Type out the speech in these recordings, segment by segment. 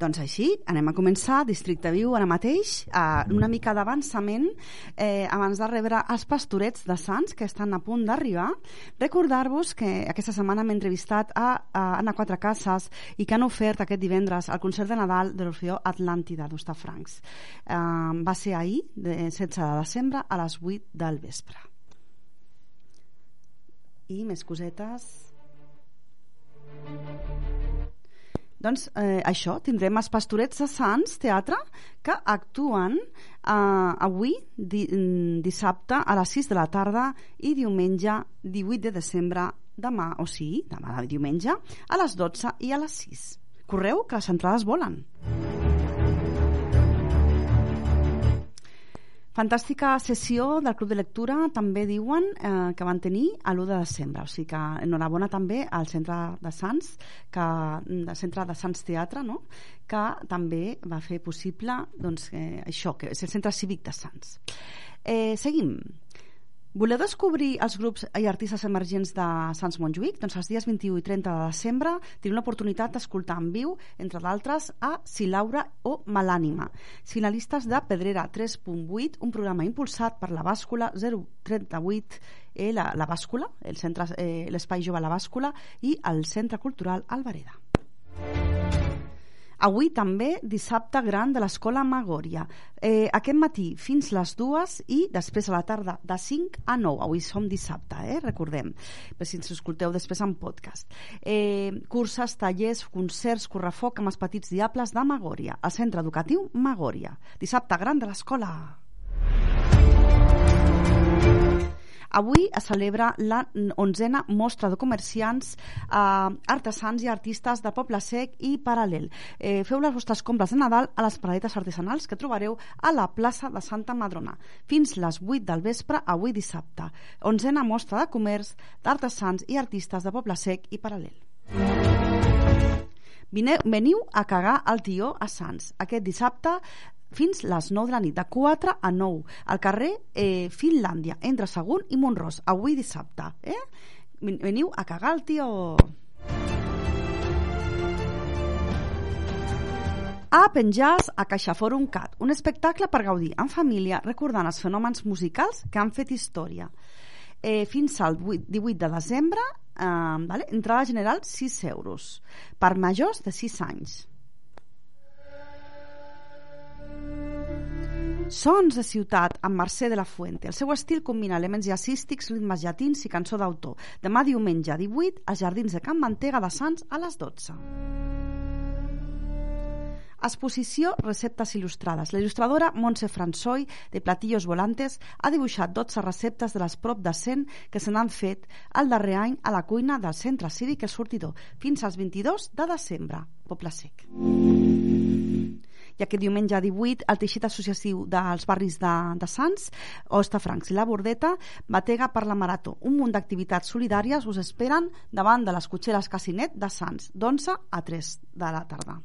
Doncs així, anem a començar Districte Viu ara mateix, eh, una mica d'avançament eh, abans de rebre els pastorets de Sants que estan a punt d'arribar. Recordar-vos que aquesta setmana hem entrevistat a, a Anna Quatre Cases i que han ofert aquest divendres el concert de Nadal de l'Orfeó Atlàntida d'Ostafrancs. Eh, va ser ahir, de 16 de desembre, a les 8 del vespre. I més cosetes... Doncs eh, això, tindrem els Pastorets de Sants Teatre que actuen eh, avui, di, mm, dissabte, a les 6 de la tarda i diumenge 18 de desembre, demà, o sigui, demà diumenge, a les 12 i a les 6. Correu que les entrades volen. Fantàstica sessió del Club de Lectura, també diuen eh, que van tenir a l'1 de desembre. O sigui que enhorabona també al Centre de Sants, que, del Centre de Sants Teatre, no? que també va fer possible doncs, eh, això, que és el Centre Cívic de Sants. Eh, seguim. Voleu descobrir els grups i artistes emergents de Sants Montjuïc? Doncs els dies 21 i 30 de desembre teniu l'oportunitat d'escoltar en viu, entre d'altres, a Silaura o Malànima, finalistes de Pedrera 3.8, un programa impulsat per la bàscula 038, eh, la, la bàscula, eh, l'espai jove La Bàscula i el Centre Cultural Alvareda. Avui també dissabte gran de l'Escola Magòria. Eh, aquest matí fins les dues i després a la tarda de 5 a 9. Avui som dissabte, eh? recordem, per si ens escolteu després en podcast. Eh, curses, tallers, concerts, correfoc amb els petits diables de Magòria, al centre educatiu Magòria. Dissabte gran de l'escola. Avui es celebra la onzena mostra de comerciants, eh, artesans i artistes de Poble Sec i Paral·lel. Eh, feu les vostres compres de Nadal a les paradetes artesanals que trobareu a la plaça de Santa Madrona fins les 8 del vespre avui dissabte. Onzena mostra de comerç d'artesans i artistes de Poble Sec i Paral·lel. Vineu, veniu a cagar el tió a Sants. Aquest dissabte fins les 9 de la nit, de 4 a 9, al carrer eh, Finlàndia, entre Sagunt i Montros, avui dissabte. Eh? Veniu a cagar el tio... A Penjàs a CaixaForum Cat, un espectacle per gaudir en família recordant els fenòmens musicals que han fet història. Eh, fins al 18 de desembre, eh, vale? entrada general 6 euros, per majors de 6 anys. Sons de ciutat amb Mercè de la Fuente. El seu estil combina elements jazzístics, ritmes llatins i cançó d'autor. Demà diumenge 18 als Jardins de Can Mantega de Sants a les 12. Exposició Receptes il·lustrades. La il·lustradora Montse Fransoi, de Platillos Volantes, ha dibuixat 12 receptes de les prop de 100 que se n'han fet el darrer any a la cuina del Centre Cívic El Sortidor, fins als 22 de desembre. Poble Sec. I aquest diumenge 18, el teixit associatiu dels barris de, de Sants, Ostafrancs i la Bordeta, batega per la Marató. Un munt d'activitats solidàries us esperen davant de les cotxeres Casinet de Sants, d'11 a 3 de la tarda.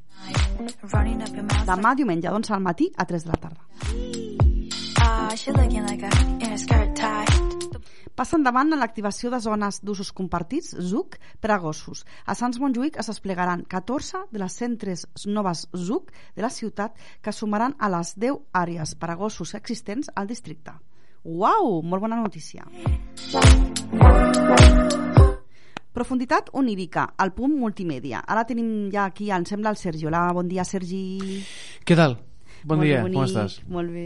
Demà, diumenge, d'11 al matí a 3 de la tarda. Passa endavant en l'activació de zones d'usos compartits, ZUC, per a gossos. A Sants Montjuïc es desplegaran 14 de les 103 noves ZUC de la ciutat que sumaran a les 10 àrees per a gossos existents al districte. Uau! Molt bona notícia. Profunditat onírica, al punt multimèdia. Ara tenim ja aquí, em sembla, el Sergi. Hola, bon dia, Sergi. Què tal? Bon molt dia, bonic, com estàs? Molt bé.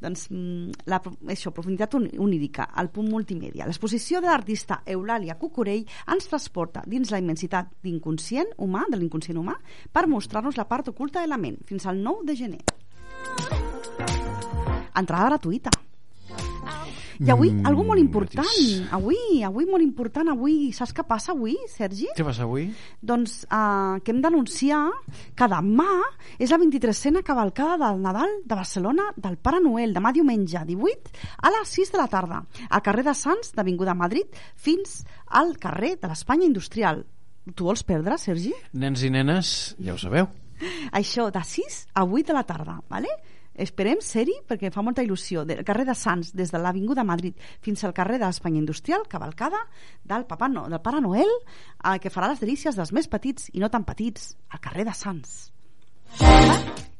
Doncs mm, la, això, profunditat un- onírica, al punt multimèdia. L'exposició de l'artista Eulàlia Cucurell ens transporta dins la immensitat d'inconscient humà, de l'inconscient humà, per mostrar-nos la part oculta de la ment, fins al 9 de gener. Entrada gratuïta. I avui, Mm, algú molt important. gratis. Avui, avui molt important. Avui, saps què passa avui, Sergi? Què passa avui? doncs, eh, que hem d'anunciar que demà és la 23a cavalcada del Nadal de Barcelona del Pare Noel, demà diumenge 18 a les 6 de la tarda, al carrer de Sants d'Avinguda Madrid fins al carrer de l'Espanya Industrial. Tu vols perdre, Sergi? Nens i nenes, ja ho sabeu. Això de 6 a 8 de la tarda, ¿vale? Esperem ser-hi perquè fa molta il·lusió. Del carrer de Sants, des de l'Avinguda Madrid fins al carrer de l'Espanya Industrial, cavalcada del, Papa no, del Pare Noel, eh, que farà les delícies dels més petits i no tan petits, al carrer de Sants.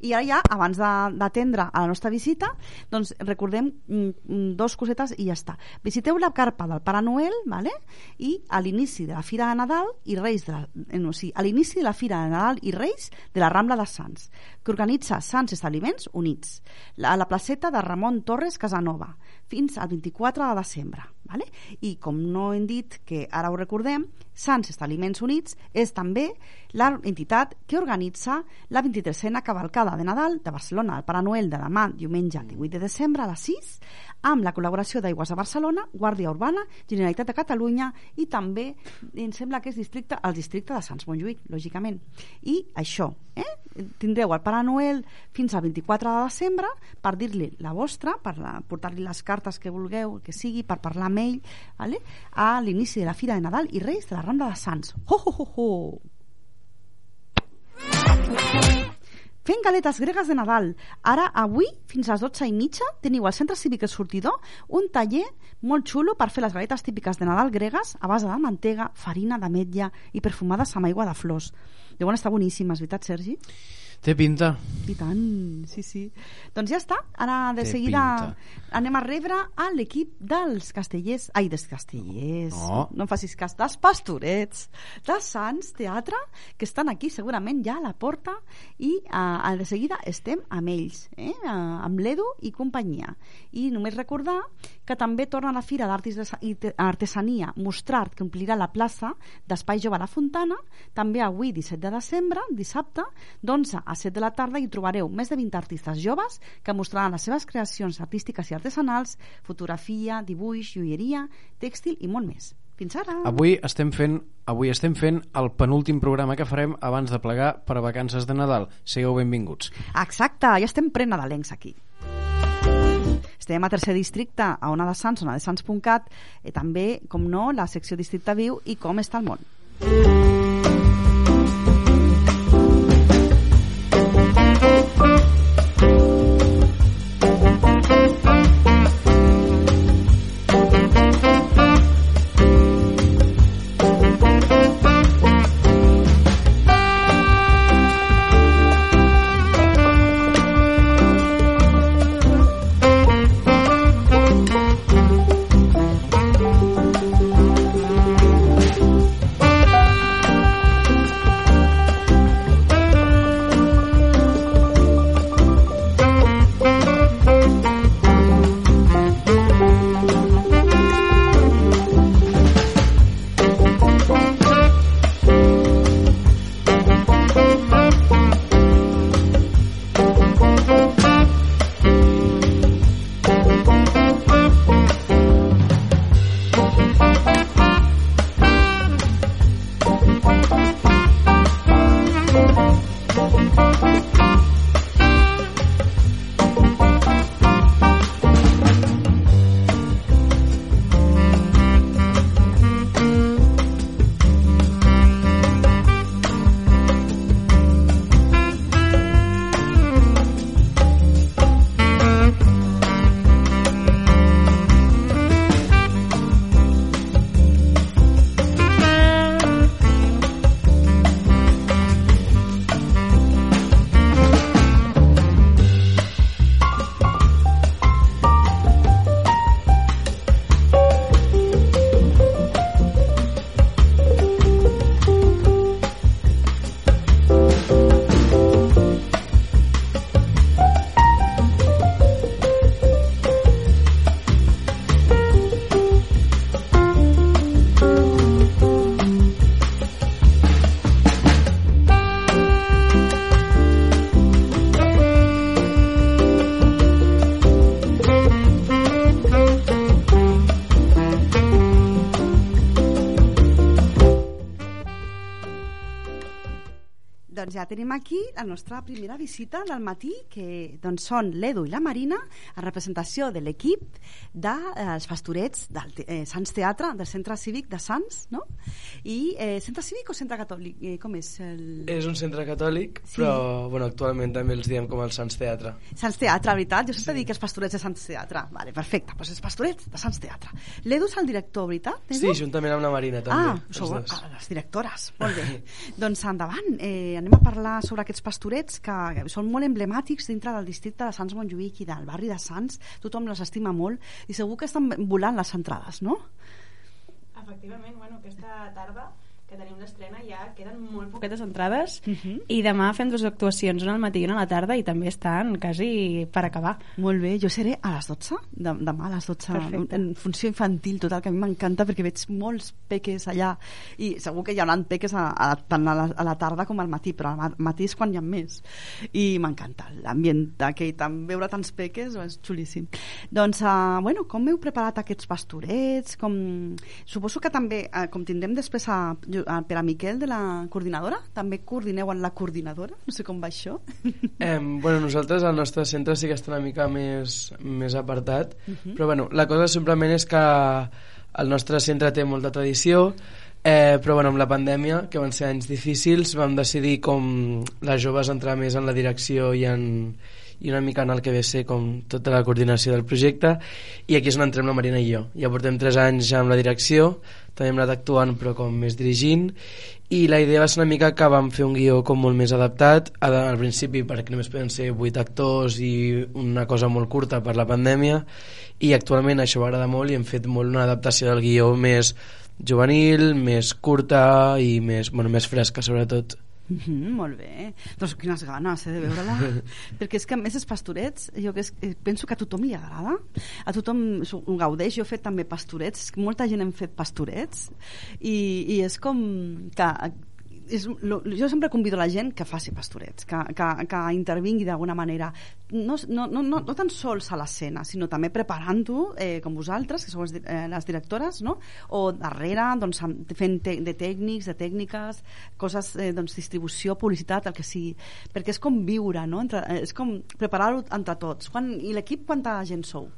I ara ja, abans d'atendre a la nostra visita, doncs recordem mm, mm, dos cosetes i ja està. Visiteu la carpa del Pare Noel, vale? i a l'inici de la Fira de Nadal i Reis de la, eh, no, sí, a l'inici de la Fira de Nadal i Reis de la Rambla de Sants, que organitza Sants Establiments Units, a la placeta de Ramon Torres Casanova, fins al 24 de desembre. Vale? I com no hem dit, que ara ho recordem, Sants Establiments Units és també l'entitat que organitza la 23a cavalcada de Nadal de Barcelona al Pare Noel de demà, diumenge 18 de desembre a les 6, amb la col·laboració d'Aigües de Barcelona, Guàrdia Urbana, Generalitat de Catalunya i també, em sembla que és districte, el districte de Sants Montjuïc, lògicament. I això, eh? tindreu el Pare Noel fins al 24 de desembre per dir-li la vostra, per portar-li les cartes que vulgueu, que sigui, per parlar amb ell, vale? a l'inici de la Fira de Nadal i Reis de la Rambla de Sants. Ho, ho, ho, ho! Fent galetes gregues de Nadal. Ara, avui, fins a les 12 i mitja, teniu al Centre Cívic El Sortidor un taller molt xulo per fer les galetes típiques de Nadal gregues a base de mantega, farina d'ametlla i perfumades amb aigua de flors. Deuen estar boníssimes, veritat, Sergi? Té pinta. I tant, sí, sí. Doncs ja està. Ara de Té seguida pinta. anem a rebre a l'equip dels castellers... Ai, dels castellers. No. no em facis cas. Dels pastorets. De Sants Teatre, que estan aquí segurament ja a la porta i uh, de seguida estem amb ells, eh? amb l'Edu i companyia. I només recordar que també torna la Fira d'Art i Artes- i Te- Artesania Mostrart, que omplirà la plaça d'Espai Jove a la Fontana, també avui, 17 de desembre, dissabte, d'11 a 7 de la tarda hi trobareu més de 20 artistes joves que mostraran les seves creacions artístiques i artesanals, fotografia, dibuix, joieria, tèxtil i molt més. Fins ara! Avui estem fent avui estem fent el penúltim programa que farem abans de plegar per a vacances de Nadal. Sigueu benvinguts. Exacte, ja estem prenadalencs aquí. Estem a tercer districte, a Ona de Sants, ona de Sants.cat, i també, com no, la secció Districte Viu i com està el món. Doncs ja tenim aquí la nostra primera visita del matí, que doncs, són l'Edu i la Marina, en representació de l'equip dels de, eh, pastorets del eh, Sants Teatre, del Centre Cívic de Sants, no? I eh, Centre Cívic o Centre Catòlic? Eh, com és el... És un centre catòlic, Sí. però bueno, actualment també els diem com el Sants Teatre. Sants Teatre, veritat? Jo sempre sí. dic els pastorets de Sants Teatre. Vale, perfecte, doncs els pastorets de Sants Teatre. L'Edu és el director, veritat? Sí, Edu? juntament amb la Marina també. Ah, sou dos. ah, les directores, molt bé. doncs endavant, eh, anem a parlar sobre aquests pastorets que són molt emblemàtics dintre del districte de Sants Montjuïc i del barri de Sants. Tothom les estima molt i segur que estan volant les entrades, no? Efectivament, bueno, aquesta tarda que tenim l'estrena ja queden molt poquetes entrades Uh -huh. i demà fem dues actuacions, una al matí i una a la tarda i també estan quasi per acabar. Molt bé, jo seré a les 12, de, demà a les 12, Perfecte. en funció infantil total, que a mi m'encanta perquè veig molts peques allà i segur que hi haurà peques a, a, tant a la, a la tarda com al matí, però al ma- matí és quan hi ha més. I m'encanta l'ambient aquell, tant veure tants peques és xulíssim. Doncs, uh, bueno, com heu preparat aquests pastorets? Com... Suposo que també, uh, com tindrem després a, a per a Miquel de la coordinadora, també coordineu en la coordinadora? No sé com va això. Eh, bueno, nosaltres al nostre centre sí que està una mica més, més apartat, Uh -huh. però bueno, la cosa simplement és que el nostre centre té molta tradició, eh, però bueno, amb la pandèmia, que van ser anys difícils, vam decidir com les joves entrar més en la direcció i en, i una mica en el que ve ser com tota la coordinació del projecte. I aquí és on entrem la Marina i jo. Ja portem 3 anys ja amb la direcció també hem anat actuant però com més dirigint. I la idea va ser una mica que vam fer un guió com molt més adaptat. Al principi perquè només poden ser 8 actors i una cosa molt curta per la pandèmia. I actualment això va agradar molt i hem fet molt una adaptació del guió més juvenil, més curta i més, bueno, més fresca sobretot Mm -hmm, molt bé. Doncs quines ganes eh, de veure-la. Perquè és que a més els pastorets, jo que és, eh, penso que a tothom li agrada. A tothom ho gaudeix. Jo he fet també pastorets. Molta gent hem fet pastorets. I, i és com que és, lo, jo sempre convido la gent que faci pastorets, que, que, que intervingui d'alguna manera, no, no, no, no, no tan sols a l'escena, sinó també preparant-ho, eh, com vosaltres, que sou les, eh, les directores, no? o darrere doncs, fent te, de tècnics, de tècniques, coses, eh, doncs, distribució, publicitat, el que sigui, perquè és com viure, no? Entre, eh, és com preparar-ho entre tots. Quan, I l'equip, quanta gent sou?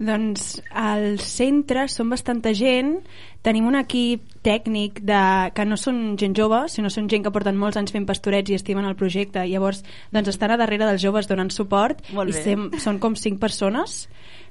Doncs al centre som bastanta gent, tenim un equip tècnic de, que no són gent jove, sinó són gent que porten molts anys fent pastorets i estimen el projecte, llavors doncs estan a darrere dels joves donant suport i sem, són com cinc persones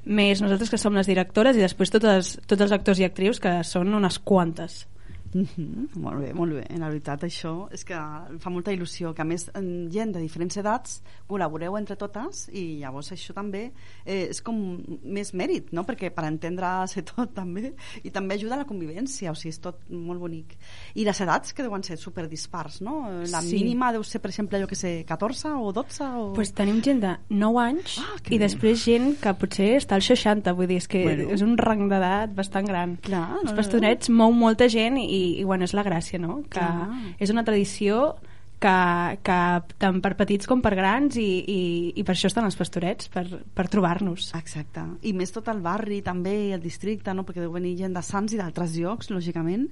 més nosaltres que som les directores i després totes, tots els actors i actrius que són unes quantes Mm -hmm. Molt bé, molt bé. La veritat, això és que fa molta il·lusió, que a més en gent de diferents edats col·laboreu entre totes i llavors això també eh, és com més mèrit, no? Perquè per entendre-se tot també i també ajuda a la convivència, o sigui, és tot molt bonic. I les edats que deuen ser super dispars, no? La Sí. mínima deu ser, per exemple, jo que sé, 14 o 12 o... pues tenim gent de 9 anys Ah, i bé. després gent que potser està als 60 vull dir, és que Bueno. és un rang d'edat bastant gran Clar, no, els no, pastorets mou molta gent i, i bueno, és la gràcia, no? Que Clar. és una tradició que, que tant per petits com per grans i, i, i per això estan els pastorets, per, per trobar-nos. Exacte. I més tot el barri també, i el districte, no? perquè deu venir gent de Sants i d'altres llocs, lògicament,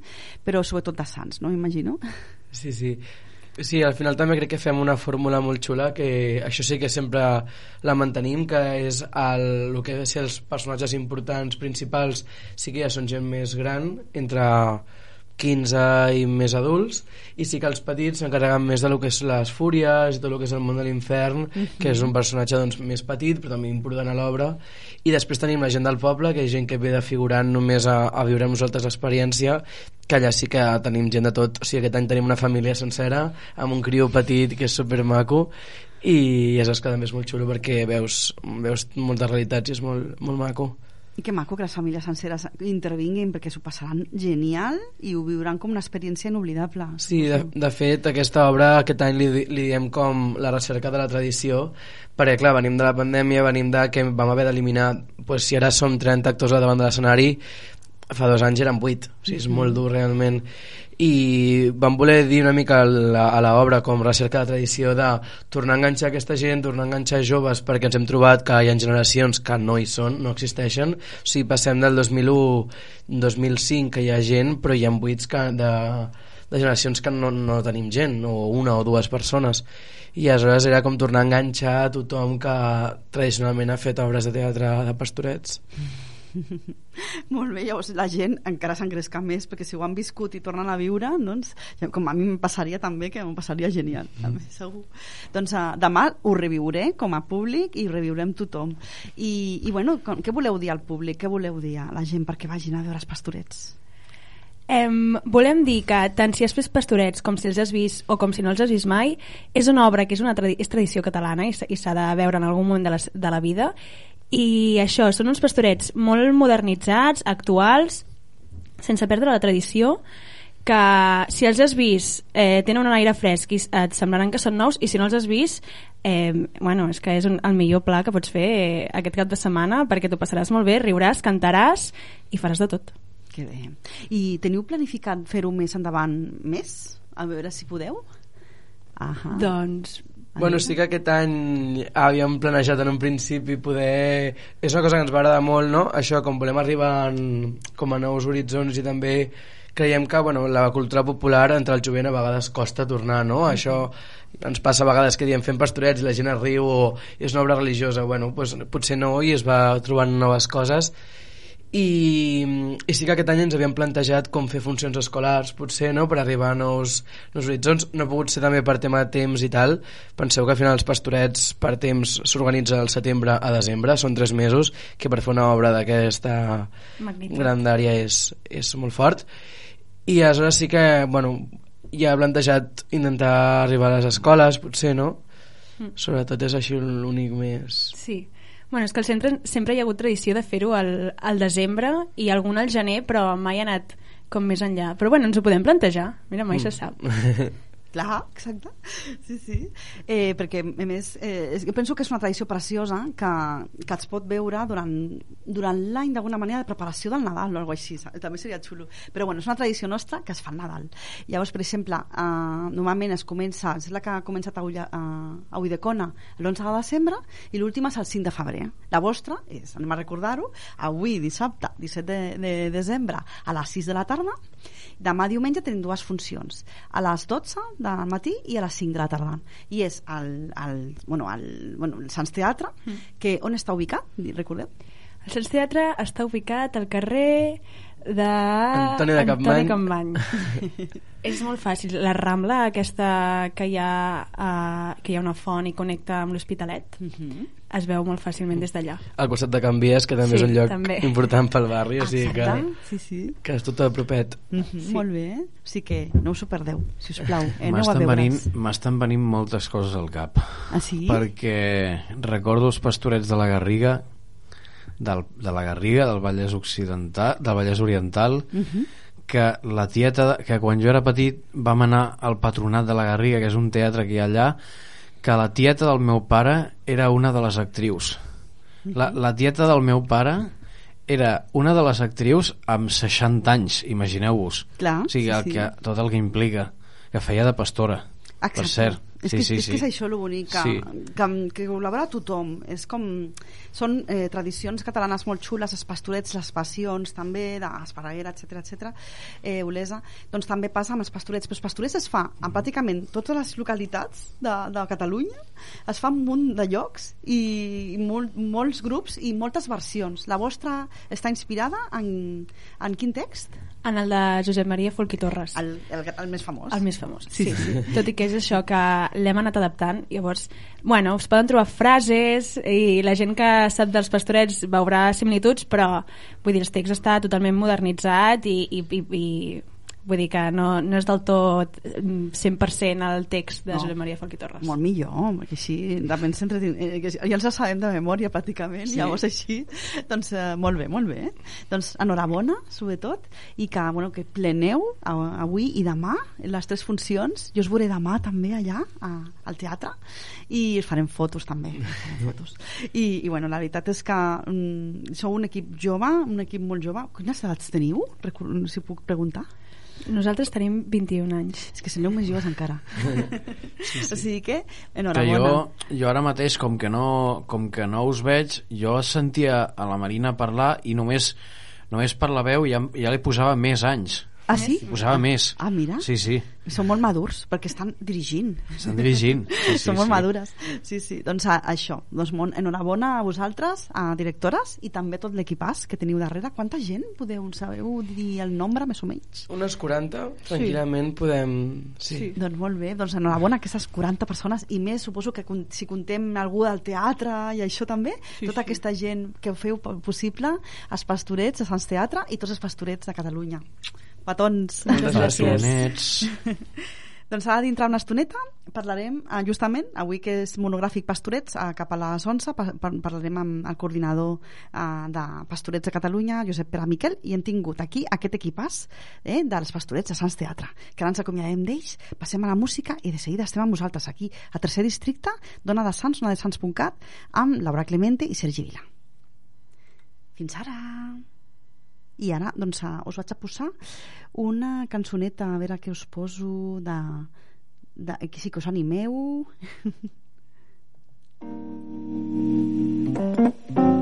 però sobretot de Sants, no? M'imagino. Sí, sí. Sí, al final també crec que fem una fórmula molt xula que això sí que sempre la mantenim, que és el, el que ha de ser els personatges importants principals sí que ja són gent més gran, entre 15 i més adults i sí que els petits s'encarreguen més de lo que és les fúries i tot el que és el món de l'infern que és un personatge doncs, més petit però també important a l'obra. I després tenim la gent del poble que és gent que ve de figurant només a, a viure amb nosaltres l'experiència que allà sí que tenim gent de tot. O sigui aquest any tenim una família sencera amb un criu petit que és supermaco i és que també és molt xulo perquè veus, veus moltes realitats i és molt, molt maco I que maco que les famílies senceres intervinguin perquè s'ho passaran genial i ho viuran com una experiència inoblidable. Sí, de, de fet, aquesta obra aquest any li, li diem com la recerca de la tradició, perquè, clar, venim de la pandèmia, venim de que vam haver d'eliminar, pues, si ara som 30 actors davant de l'escenari, fa dos anys eren 8, o sigui, és molt dur realment. I vam voler dir una mica a l'obra com recerca de tradició de tornar a enganxar aquesta gent, tornar a enganxar joves, perquè ens hem trobat que hi ha generacions que no hi són, no existeixen. O sigui, passem del 2001 2005 que hi ha gent, però hi ha buits que de, de generacions que no, no tenim gent, o una o dues persones. I aleshores era com tornar a enganxar a tothom que tradicionalment ha fet obres de teatre de pastorets. Molt bé, llavors la gent encara s'engresca més perquè si ho han viscut i tornen a viure doncs, ja, com a mi em passaria també que em passaria genial, també, segur. Doncs uh, demà ho reviuré com a públic i ho reviurem tothom. I, i bueno, com, què voleu dir al públic? Què voleu dir a la gent perquè vagin a veure els pastorets? Em, volem dir que tant si has fet pastorets com si els has vist o com si no els has vist mai, és una obra que és una tradi és tradició catalana i s'ha i s'ha de veure en algun moment de la, de la vida i això, són uns pastorets molt modernitzats, actuals, sense perdre la tradició, que si els has vist eh, tenen un aire fresc i et semblaran que són nous i si no els has vist eh, bueno, és que és un, el millor pla que pots fer eh, aquest cap de setmana perquè t'ho passaràs molt bé, riuràs, cantaràs i faràs de tot. Que bé. I teniu planificat fer-ho més endavant més? A veure si podeu? Ahà. Doncs Bueno, sí que aquest any havíem planejat en un principi poder... És una cosa que ens va agradar molt, no? Això, com volem arribar en, com a nous horitzons i també creiem que bueno, la cultura popular entre el jovent a vegades costa tornar, no? Això ens passa a vegades que diem fem pastorets i la gent es riu o és una obra religiosa, bueno, pues, potser no i es va trobant noves coses i, i sí que aquest any ens havíem plantejat com fer funcions escolars potser no? per arribar a nous, nous horitzons no ha pogut ser també per tema de temps i tal penseu que al final els pastorets per temps s'organitza del setembre a desembre són tres mesos que per fer una obra d'aquesta grandària és, és molt fort i aleshores sí que bueno, ja he plantejat intentar arribar a les escoles potser no? Mm. sobretot és així l'únic més Sí. Bueno, és que al centre sempre hi ha hagut tradició de fer-ho al, al desembre i algun al gener, però mai ha anat com més enllà. Però bueno, ens ho podem plantejar. Mira, mai mm. se sap. Clar, exacte. Sí, sí. Eh, perquè, a més, eh, jo penso que és una tradició preciosa que, que es pot veure durant, durant l'any d'alguna manera de preparació del Nadal o alguna així. saps? També seria xulo. Però bueno, és una tradició nostra que es fa al Nadal. Llavors, per exemple, eh, normalment es comença, és la que ha començat a, Ulla, a, a Uidecona l'11 de desembre i l'última és el 5 de febrer. La vostra és, anem a recordar-ho, avui, dissabte, 17 de, de desembre, a les 6 de la tarda, Demà diumenge tenim dues funcions, a les 12 del matí i a les 5 de la tarda. I és al, al, bueno, al, bueno, el Sants Teatre, que on està ubicat? Recordeu? El Sants Teatre està ubicat al carrer de... Antoni de Capmany. Capmany. és molt fàcil. La Rambla, aquesta que hi ha, uh, que hi ha una font i connecta amb l'Hospitalet, es veu molt fàcilment des d'allà. al costat de Can Vies, que també Sí, és un lloc també. important pel barri, o sigui que. Sí, sí. que és tot a propet. Mm -hmm. sí. Molt bé, o sigui que no us ho perdeu, si us plau. Eh, M'estan veure's. venint, m'estan venint moltes coses al cap. Ah, sí? Perquè recordo els pastorets de la Garriga, del, de la Garriga, del Vallès Occidental, del Vallès Oriental, Uh -huh. que la tieta, que quan jo era petit vam anar al Patronat de la Garriga, que és un teatre que hi ha allà, que la tieta del meu pare era una de les actrius. La, la tieta del meu pare era una de les actrius amb 60 anys, imagineu-vos. O sigui, sí, el sí. que, tot el que implica, que feia de pastora, per Exacte. cert. És, sí, que, sí, és sí. que és això el bonic, que, Sí. que, que col·labora tothom. És com... Són eh, tradicions catalanes molt xules, els pastorets, les passions també, d'Esparreguera, etc etc. Eh, Olesa. Doncs també passa amb els pastorets. Però els pastorets es fa en pràcticament totes les localitats de, de Catalunya, es fa en un munt de llocs i, i molt, molts grups i moltes versions. La vostra està inspirada en, en quin text? En el de Josep Maria Folch i Torres. El, el, el més famós. El més famós, sí, sí. sí. Tot i que és això que l'hem anat adaptant. Llavors, bueno, us poden trobar frases i la gent que sap dels pastorets veurà similituds, però vull dir, el text està totalment modernitzat i, i, i, i vull dir que no, no és del tot mm, 100% el text de No. Josep Maria Folch i Torres. Molt millor, perquè així ben s'entretin- eh, que ja els sabem de memòria pràcticament, sí. Llavors així, doncs eh, molt bé, molt bé. Doncs enhorabona, sobretot, i que, bueno, que pleneu avui i demà les tres funcions. Jo us veuré demà també allà, a, al teatre, i us farem fotos també. farem fotos. I, I, bueno, la veritat és que mm, sou un equip jove, un equip molt jove. Quines edats teniu, si puc preguntar? Nosaltres tenim 21 anys. És que sembleu més joves encara. sí, sí. O sigui que, que enhorabona. jo, jo ara mateix, com que, no, com que no us veig, jo sentia a la Marina parlar i només, només per la veu ja, ja li posava més anys. Ah, sí? Li posava més. Ah, mira. Sí, sí, Són molt madurs, perquè estan dirigint. estan dirigint. Sí, sí, Són molt sí. madures. Sí, sí. Doncs a, això. Doncs molt, enhorabona a vosaltres, a directores, i també a tot l'equipàs que teniu darrere. Quanta gent? Podeu, sabeu dir el nombre, més o menys? Unes 40, tranquil·lament podem... Sí. sí. Doncs molt bé, doncs enhorabona a aquestes 40 persones i més, suposo que si contem algú del teatre i això també, sí, tota sí. aquesta gent que ho feu po- possible, els pastorets de Sants Teatre i tots els pastorets de Catalunya. Petons. Moltes gràcies. Doncs ara dintre una estoneta parlarem eh, justament, avui que és monogràfic Pastorets, eh, cap a les 11 pa pa parlarem amb el coordinador eh, de Pastorets de Catalunya, Josep Pere Miquel, i hem tingut aquí aquest equipàs eh, dels Pastorets de Sants Teatre, que ara ens acomiadem d'ells, passem a la música i de seguida estem amb vosaltres aquí, a tercer districte, Dona de Sants, Dona de Sants.cat, amb Laura Clemente i Sergi Vila. Fins ara! I ara, doncs, us vaig a posar una cançoneta, a veure què us poso de... de que sí que us animeu.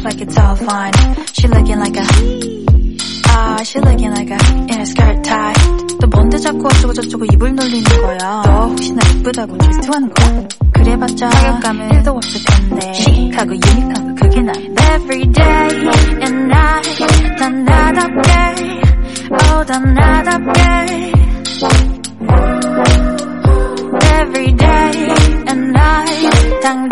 mouth like it's all fine. She looking like a Ah, she looking like a in a skirt tie. 또 뭔데 자꾸 어쩌고 저쩌고 입을 놀리는 거야. 너 혹시나 이쁘다고 질투하는 거야. 그래봤자 타격감은 1도 없을 텐데. 시크하고 유니크한 거 그게 나. Every day and night 다 나답게. Oh, 다 나답게. every day and night 당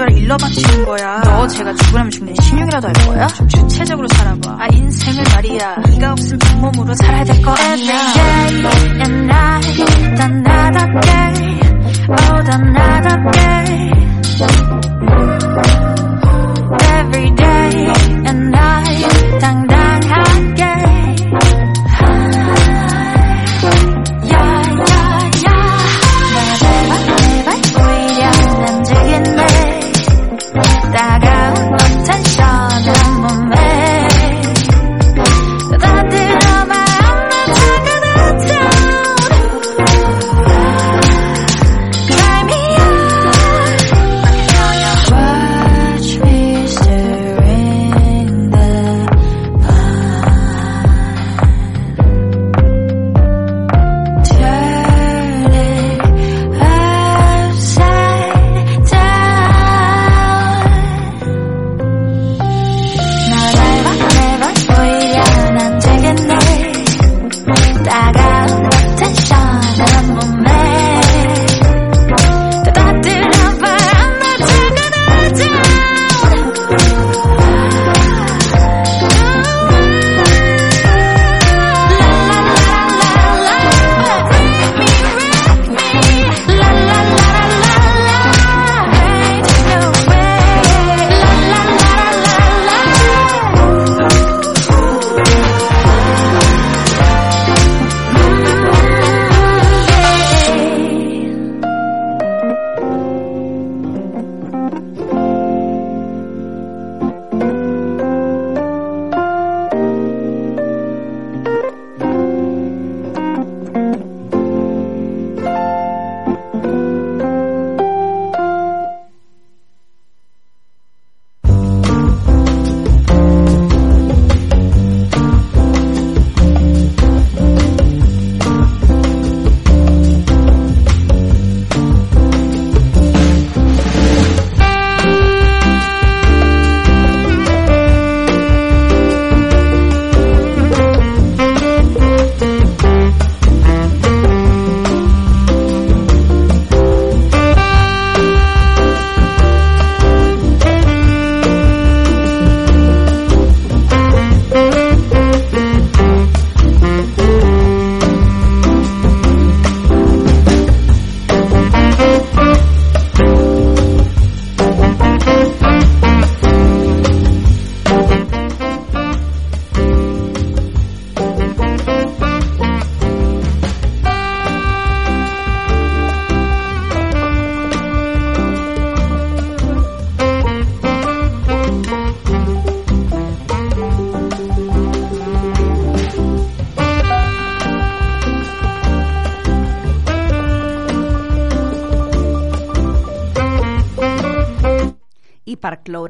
비주얼 고주얼 일러 바치는 거야. 너 제가 죽으라면 죽는 신용이라도 할 거야? 좀 주체적으로 살아봐. 아 인생을 말이야. 네가 없으면 빈몸으로 살아야 될 거 아니야. Every day and night 다 나답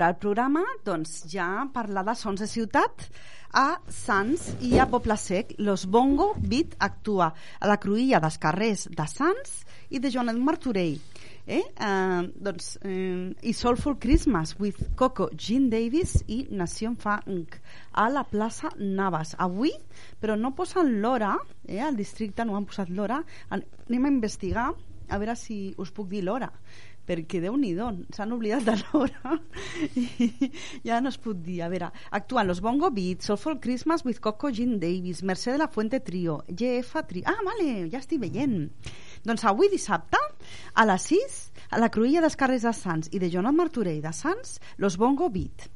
cloure el programa, doncs ja parlar de sons de ciutat a Sants i a Poble Sec. Los Bongo Beat actua a la cruïlla dels carrers de Sants i de Joanet Martorell. Eh? Uh, doncs, eh, i Soulful Christmas with Coco Jean Davis i Nación Funk a la plaça Navas. Avui, però no posen l'hora, eh? al districte no han posat l'hora, An- anem a investigar a veure si us puc dir l'hora perquè déu nhi s'han oblidat de l'hora. I ja no es pot dir. A veure, actuen Los Bongo Beats Soulful Christmas with Coco Jean Davis Mercè de la Fuente Trio GF Trio. Ah, vale, ja estic veient. Doncs avui dissabte a les 6 a la cruïlla dels carrers de Sants i de Joan Martorell de Sants Los Bongo Beat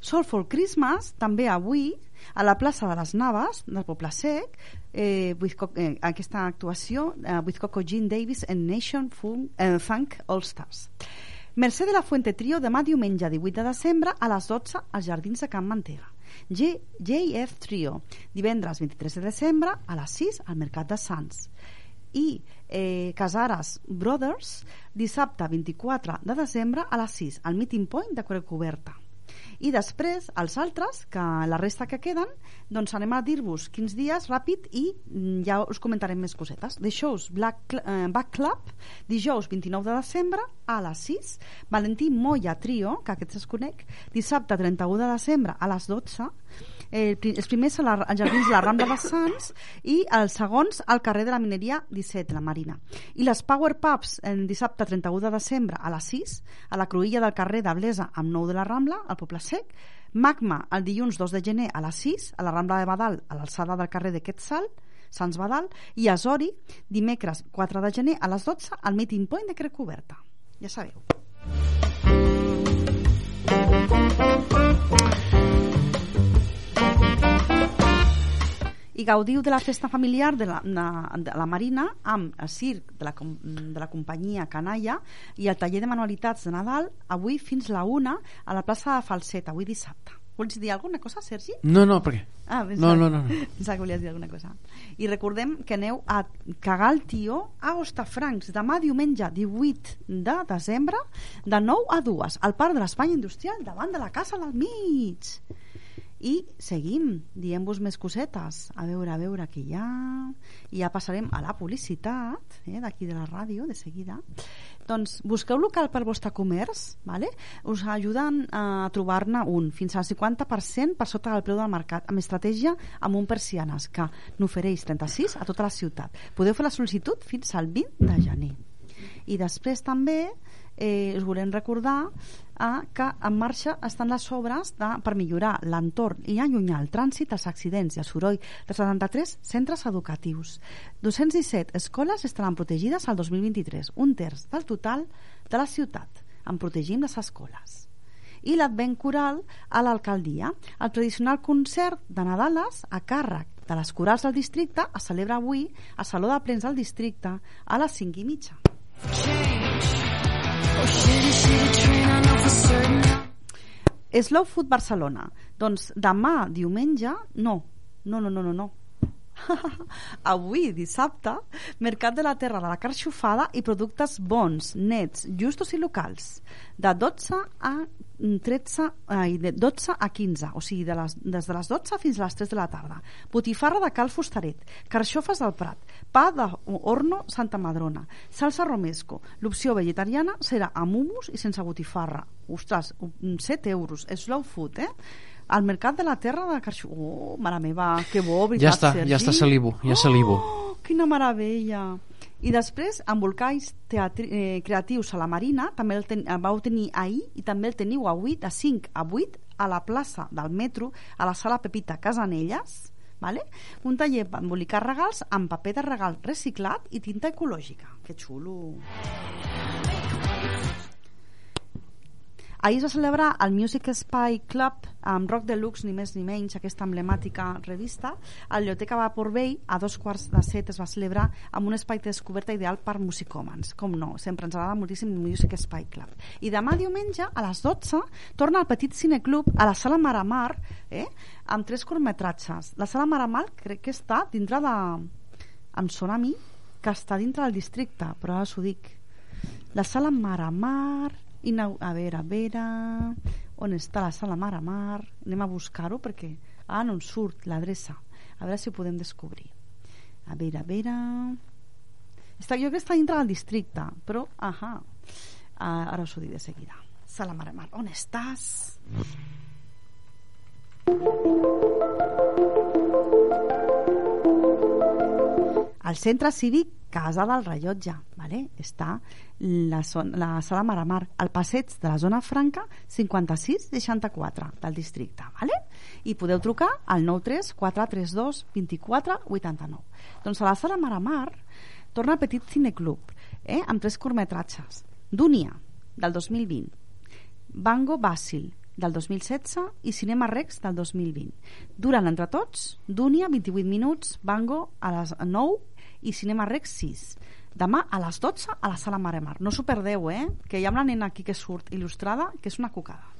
Soulful Christmas també avui a la plaça de les Naves del Poble Sec eh, with Co eh, aquesta actuació eh, with Coco Jean Davis and Nation Funk, eh, Funk All Stars. Mercè de la Fuente Trio demà diumenge 18 de desembre a les 12 als Jardins de Can Mantega. G JF Trio divendres 23 de desembre a les 6 al Mercat de Sants. I eh, Casares Brothers dissabte 24 de desembre a les 6 al Meeting Point de Corea Coberta i després els altres, que la resta que queden doncs anem a dir-vos quins dies ràpid i mm, ja us comentarem més cosetes. Dijous Black, eh, Back Club. Dijous 29 de desembre a les 6 Valentí Moya Trio que aquests es conec. Dissabte 31 de desembre a les 12 pri- els primers a la, als jardins la Rambla de Sants i els segons al carrer de la Mineria 17, la Marina. I les Power Pubs el dissabte 31 de desembre a les 6 a la cruïlla del carrer de Blesa amb 9 de la Rambla, al Poble Sec, Magma el dilluns 2 de gener a les 6 a la Rambla de Badal a l'alçada del carrer de Quetzal, Sants Badal, i Azori dimecres 4 de gener a les 12 al Meeting Point de Crec Coberta. Ja sabeu. I gaudiu de la festa familiar de la, de, de la Marina amb el circ de la, de la companyia Canalla i el taller de manualitats de Nadal avui fins la una a la plaça de Falset, avui dissabte. Vols dir alguna cosa, Sergi? No, no, per què? Ah, No, no, no, no. Pensava que volies dir alguna cosa. I recordem que aneu a cagar el tió a Hostafrancs demà diumenge 18 de desembre de 9 a 2 al Parc de l'Espanya Industrial davant de la Casa del Mig. I seguim, dient-vos més cosetes. A veure, a veure què hi ha. I ja passarem a la publicitat, eh, d'aquí de la ràdio, de seguida. Doncs busqueu local per vostre comerç, vale? us ajuden a trobar-ne un, fins al 50% per sota del preu del mercat, amb estratègia amb un persianes, que n'ofereix 36 a tota la ciutat. Podeu fer la sol·licitud fins al 20 de gener. I després també eh, us volem recordar eh, que en marxa estan les obres de, per millorar l'entorn i allunyar el trànsit, els accidents i el soroll de 73 centres educatius. 217 escoles estaran protegides al 2023, un terç del total de la ciutat, en protegim les escoles i l'Advent Coral a l'alcaldia. El tradicional concert de Nadales a càrrec de les corals del districte es celebra avui a Saló de Plens del districte a les 5 i mitja. Slow Food Barcelona. Doncs demà, diumenge, no. No, no, no, no, no. Avui, dissabte, Mercat de la Terra de la Carxofada i productes bons, nets, justos i locals. De 12 a 13, ai, de 12 a 15, o sigui, de les, des de les 12 fins a les 3 de la tarda. Botifarra de Cal Fustaret, carxofes del Prat, pa de Horno Santa Madrona, salsa romesco. L'opció vegetariana serà amb humus i sense botifarra. Ostres, 7 euros, slow food, eh? Al Mercat de la Terra de Carxo... Oh, mare meva, que bo, veritat, Ja està, Sergi? ja està salivo, ja salivo. Oh, quina meravella! I després, embolcalls teatri, eh, creatius a la Marina, també el, ten, el vau tenir ahir i també el teniu avui de 5 a 8 a la plaça del metro, a la sala Pepita Casanelles, vale? un taller per embolicar regals amb paper de regal reciclat i tinta ecològica. Que xulo! Ahir es va celebrar el Music Spy Club amb Rock Deluxe, ni més ni menys, aquesta emblemàtica revista. A la Biblioteca Vapor Bay, a dos quarts de set, es va celebrar amb un espai de descoberta ideal per musicòmens. Com no, sempre ens agrada moltíssim Music Spy Club. I demà diumenge, a les 12, torna al Petit Cineclub a la Sala Maramar, eh, amb tres curtmetratges. La Sala Maramar crec que està dintre de... Em sona a mi que està dintre del districte, però ara us ho dic. La Sala Maramar inau- a veure, a veure on està la sala Mar a Mar? Anem a buscar-ho perquè ah, no en surt l'adreça. A veure si ho podem descobrir. A veure, a veure. Està, jo que està dintre del districte però, ahà ah, ara us ho dic de seguida. Sala Mar a Mar, on estàs? al centre cívic Casa del Rellotge vale? està la, la sala Maramar al passeig de la zona franca 5664 del districte vale? i podeu trucar al 93 432 24 89 doncs a la sala Maramar torna Petit Cineclub eh? amb tres curtmetratges Dúnia del 2020 Bango Bàsil del 2016 i Cinema Rex del 2020. Duran entre tots Dúnia 28 minuts, Bango a les 9 i Cinema Rex 6. Demà a les 12 a la sala Mare Mar. No s'ho perdeu, eh? Que hi ha una nena aquí que surt il·lustrada que és una cucada.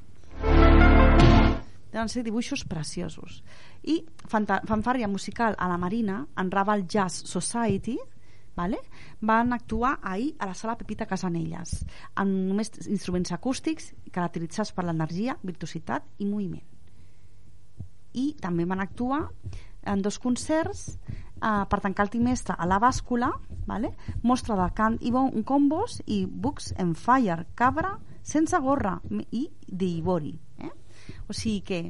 Deuen ser dibuixos preciosos. I fanfàrria musical a la Marina, en Raval Jazz Society, vale? van actuar ahir a la sala Pepita Casanelles amb només instruments acústics caracteritzats per l'energia, virtuositat i moviment i també van actuar en dos concerts eh, per tancar el trimestre a la bàscula vale? mostra de cant i bon combos i Books and Fire cabra sense gorra i d'Ivori eh? o sigui que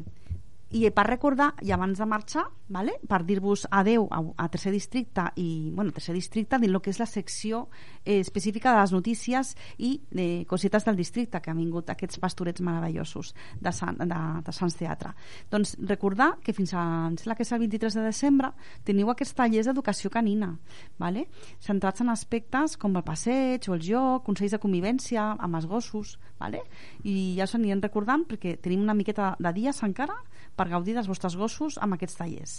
i per recordar, i abans de marxar vale? per dir-vos adeu a, a tercer districte i, bueno, tercer districte dins el que és la secció eh, específica de les notícies i de cosetes del districte que han vingut aquests pastorets meravellosos de, Sant, de, de Sants Teatre doncs recordar que fins a em sembla que és el 23 de desembre teniu aquests tallers d'educació canina vale? centrats en aspectes com el passeig o el joc, consells de convivència amb els gossos vale? i ja us anirem recordant perquè tenim una miqueta de dies encara per gaudir dels vostres gossos amb aquests tallers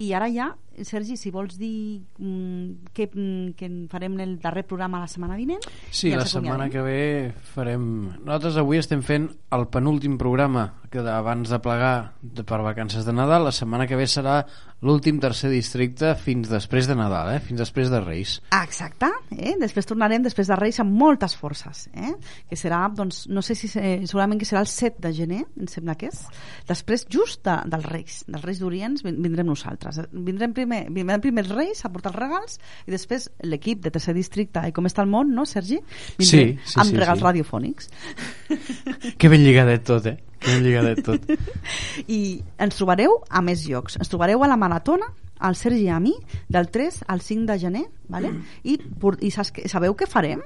i ara ja, Sergi, si vols dir mm, que, mm, que farem el darrer programa la setmana vinent Sí, ja la setmana que ve farem... Nosaltres avui estem fent el penúltim programa que abans de plegar de, per vacances de Nadal. La setmana que ve serà l'últim tercer districte fins després de Nadal, eh? fins després de Reis. Ah, exacte, eh? després tornarem després de Reis amb moltes forces eh? que serà, doncs, no sé si se- segurament que serà el 7 de gener em sembla que és, després just de, dels Reis dels Reis d'Orients vin- vindrem nosaltres vindrem primer, vindrem primer els Reis a portar els regals i després l'equip de tercer districte i com està el món, no Sergi? Vindrem Sí, sí, amb sí, regals sí. radiofònics Que ben lligadet tot, eh? Que ben lligadet tot. i ens trobareu a més llocs ens trobareu a la maratona al Sergi i a mi del 3 al 5 de gener vale? I, por- i saps que, sabeu què farem?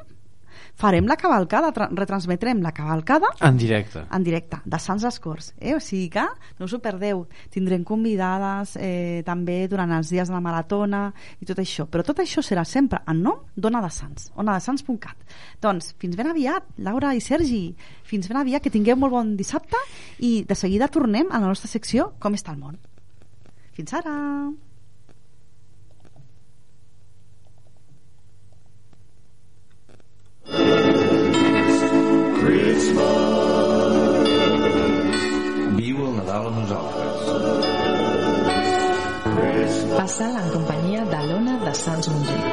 Farem la cavalcada, tra- retransmetrem la cavalcada En directe. en directe, de Sants Escorts eh? o sigui que no us ho perdeu. Tindrem convidades eh, també durant els dies de la maratona i tot això, però tot això serà sempre en nom d'Ona de Sants onadesans.cat doncs fins ben aviat, Laura i Sergi. Fins ben aviat, que tingueu molt bon dissabte i de seguida tornem a la nostra secció Com està el món. Fins ara Viu el Nadal amb nosaltres. Passa'l en companyia de l'Ona de Sants Montjuïc.